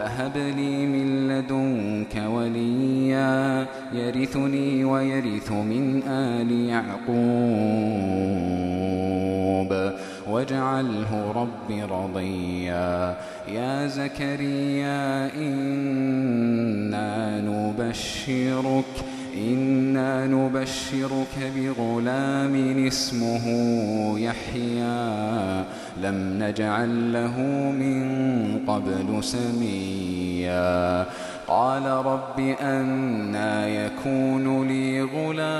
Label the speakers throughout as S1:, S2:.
S1: فهب لي من لدنك وليا يرثني ويرث من آل يعقوب. واجعله رب رضيا. يا زكريا إنا نبشرك إنا نبشرك بغلام اسمه يحيى. لم نجعل له من قبل سميا. قال رب أنا يكون لي غلام.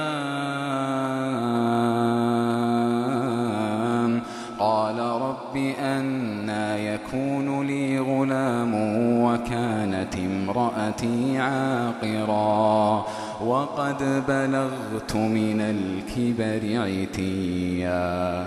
S1: قال رب أنا يكون لي غلام وكانت امرأتي عاقرا. وقد بلغت من الكبر عتيا.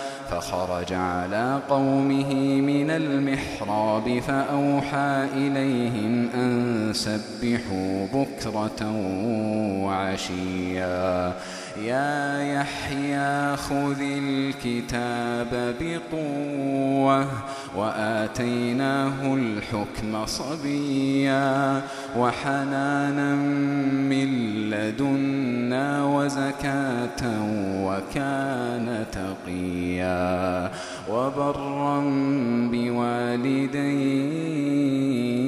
S1: فخرج على قومه من المحراب فأوحى إليهم أن سبحوا بكرة وعشيا. يا يحيى خذ الكتاب بقوة وآتيناه الحكم صبيا وحنانا من لدنا وزكاة وكان تقيا وبرا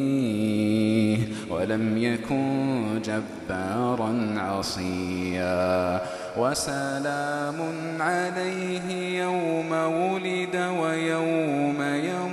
S1: بوالديه ولم يكن جبارا عصيا وسلام عليه يوم ولد ويوم يموت.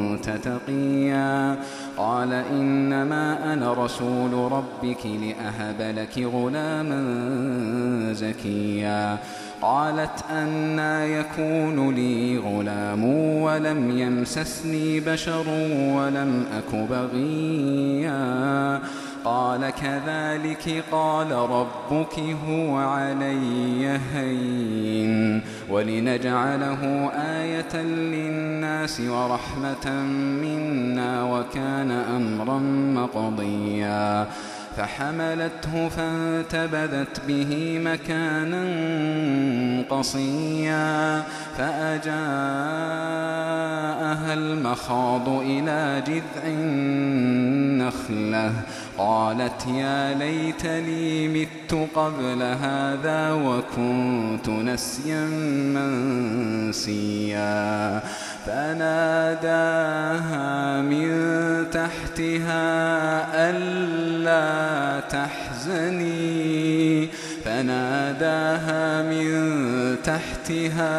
S1: تقيا قال إنما أنا رسول ربك لأهب لك غلاما زكيا. قالت أنا يكون لي غلام ولم يمسسني بشر ولم أك بغيا. قال كذلك قال ربك هو علي هين ولنجعله آية للناس ورحمة منا وكان أمرا مقضيا. فحملته فانتبذت به مكانا قصيا. فأجاءها المخاض إلى جذع النخلة. قالت يا ليت لي مت قبل هذا وكنت نسيا منسيا. فناداها من تحتها ألا تحزني. فناداها من تحتها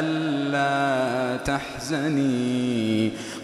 S1: ألا تحزني.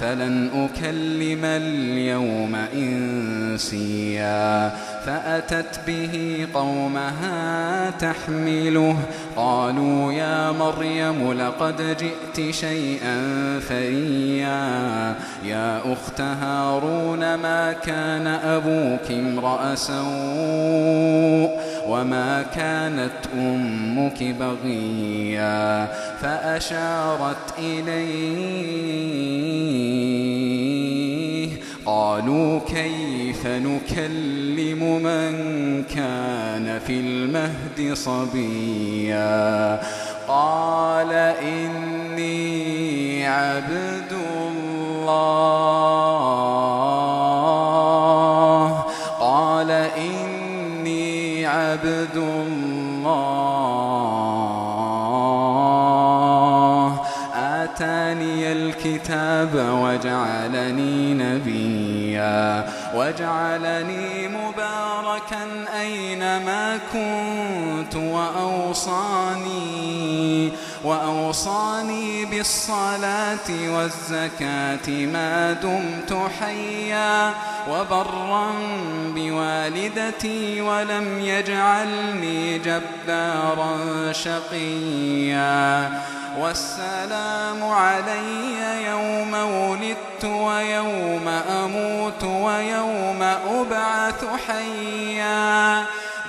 S1: فلن أكلم اليوم إنسيا فأتت به قومها تحمله قالوا يا مريم لقد جئت شيئا فريا يا أخت هارون ما كان أبوك امرأ سوء وما كانت أمك بغيا فأشارت إليه قالوا كيف نكلم من كان في المهد صبيا قال إني عبد الكتاب وجعلني نبيا وجعلني مباركا أينما كنت وأوصاني وأوصاني بالصلاة والزكاة ما دمت حيا وبرا بوالدتي ولم يجعلني جبارا شقيا. والسلام علي يوم ولدت ويوم أموت ويوم أبعث حيا.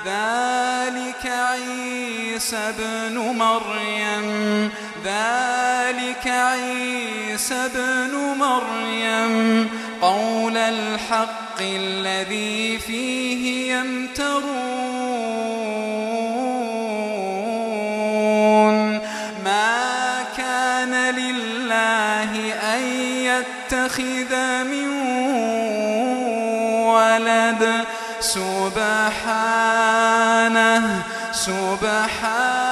S1: ذلك عيسى ابن مريم. ذلك عيسى ابن مريم. قول الحق الذي فيه يمترون يتخذ من ولد. سبحانه سبحانه.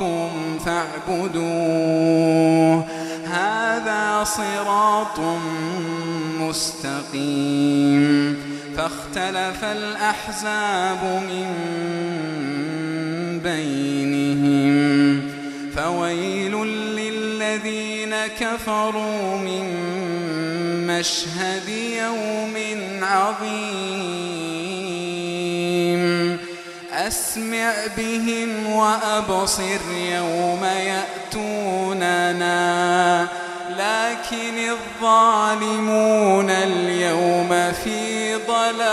S1: وربكم فاعبدوه. هذا صراط مستقيم. فاختلف الأحزاب من بينهم. فويل للذين كفروا من مشهد يوم عظيم. أسمع بهم وأبصر يوم يأتوننا. لكن الظالمون اليوم في ضلال.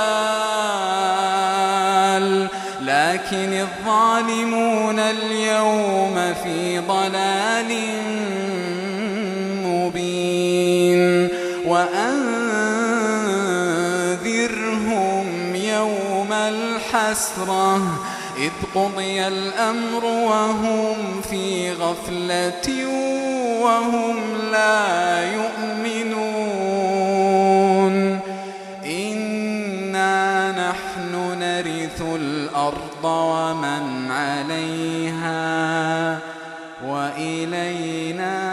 S1: لكن الظالمون اليوم في ضلال مبين. وأنذرهم الحسرة إذ قضي الأمر وهم في غفلة وهم لا يؤمنون. إنا نحن نرث الأرض ومن عليها وإلينا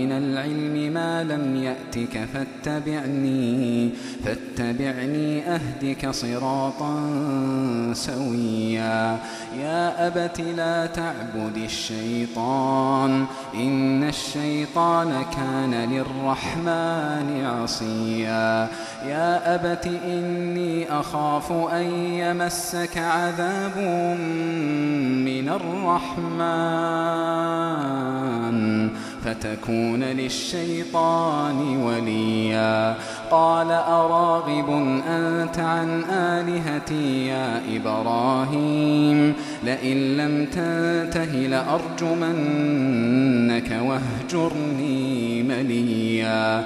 S1: العلم ما لم يأتك فاتبعني فاتبعني أهدك صراطا سويا. يا أبت لا تعبد الشيطان إن الشيطان كان للرحمن عصيا. يا أبت إني أخاف أن يمسك عذاب من الرحمن. فتكون للشيطان وليا. قال أراغب أنت عن آلهتي يا إبراهيم؟ لئن لم تنته لأرجمنك وأهجرني مليا.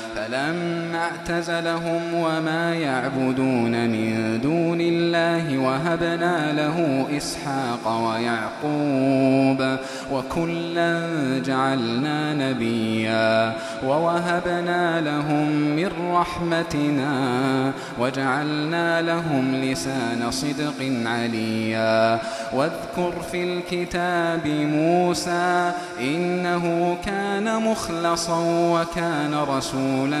S1: فلما اعتزلهم وما يعبدون من دون الله وهبنا له إسحاق ويعقوب وكلا جعلنا نبيا ووهبنا لهم من رحمتنا وجعلنا لهم لسان صدق عليا واذكر في الكتاب موسى إنه كان مخلصا وكان رسولا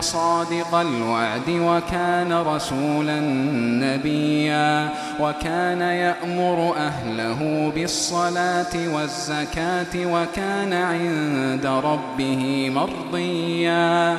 S1: صادق الوعد وكان رسولا نبيا وكان يأمر أهله بالصلاة والزكاة وكان عند ربه مرضيا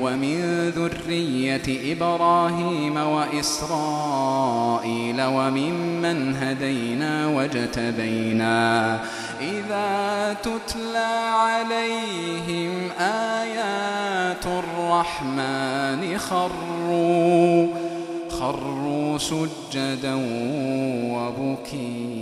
S1: ومن ذرية إبراهيم وإسرائيل وممن هدينا واجتبينا. إذا تتلى عليهم آيات الرحمن خروا خروا سجدا وبكيا.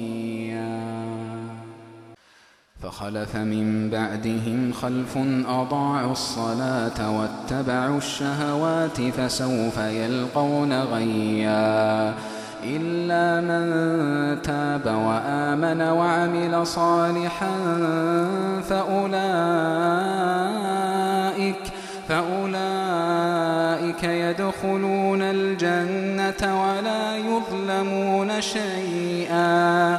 S1: فخلف من بعدهم خلف أضاعوا الصلاة واتبعوا الشهوات فسوف يلقون غيا. إلا من تاب وآمن وعمل صالحا فأولئك فأولئك يدخلون الجنة ولا يظلمون شيئا.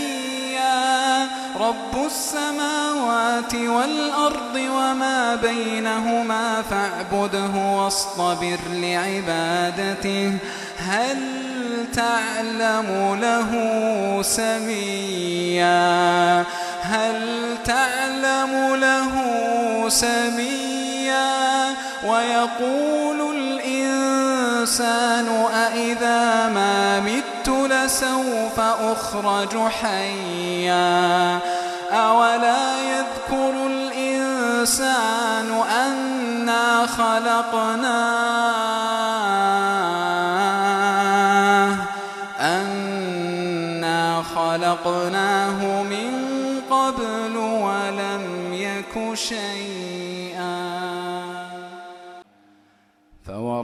S1: رب السماوات والأرض وما بينهما فاعبده واصطبر لعبادته. هل تعلم له سميا؟ هل تعلم له سميا؟ ويقول الإنسان أإذا ما مت لسوف أخرج حيا. أولا يذكر الإنسان أنا خلقناه أنا خلقناه من قبل ولم يك شيئا.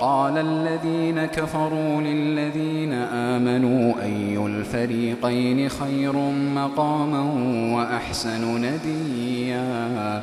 S1: قال الذين كفروا للذين آمنوا أي الفريقين خير مقاما وأحسن نديا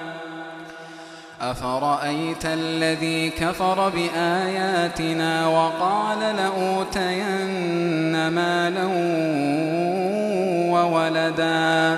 S1: أفرأيت الذي كفر بآياتنا وقال لأوتين مالا وولدا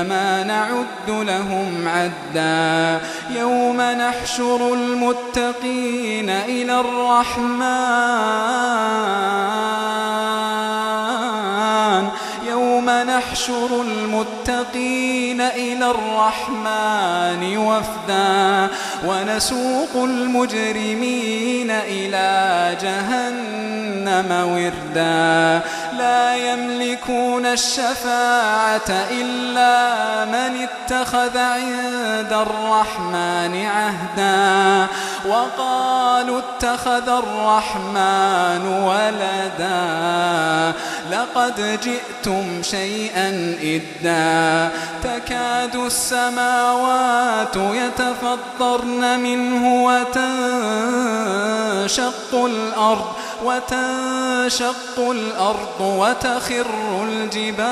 S1: إنما نعد لهم عدا. يوم نحشر المتقين إلى الرحمن. يوم نحشر المتقين إلى الرحمن وفدا. ونسوق المجرمين إلى جهنم وردا. لا يملكون الشفاعة إلا من اتخذ عند الرحمن عهدا. وقالوا اتخذ الرحمن ولدا. لقد جئتم شيئا إدا. تكاد السماوات يتفطرن منه وتنشق الأرض. وتنشق الأرض وتخر الجبال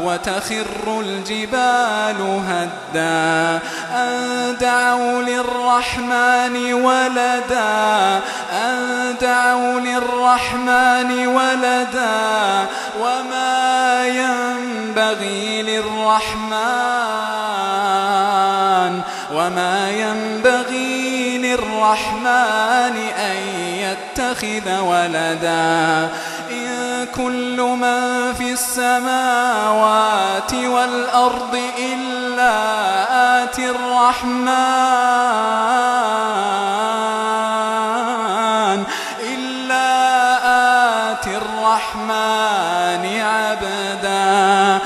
S1: وتخر الجبال هدا. أن دعوا للرحمن ولدا. أن دعوا للرحمن ولدا. وما ينبغي للرحمن وما ينبغي للرحمن يتخذ ولدا. إن كل من في السماوات والأرض إلا آتي الرحمن إلا آتي الرحمن عبدا.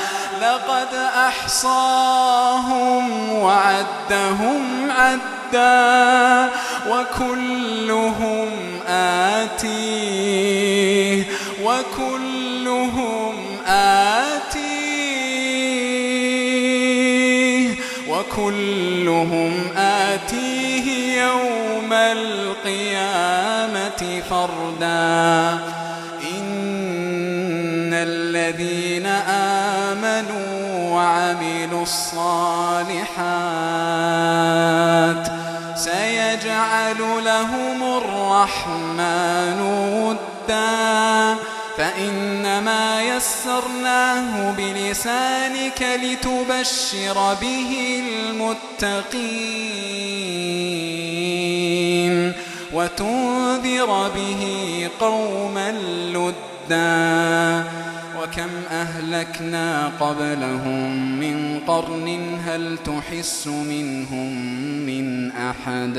S1: لقد أحصاهم وعدهم عدا وكلهم آتيه وكلهم آتيه وكلهم آتيه يوم القيامة فردا. إن الذين آمنوا وعملوا الصالحات سيجعل لهم الرحمن ودا فإنما يسرناه بلسانك لتبشر به المتقين وتنذر به قوما لدا. وكم أهلكنا قبلهم من قرن هل تحس منهم من أحد؟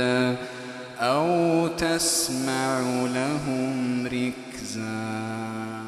S1: أو تسمع لهم ركزا.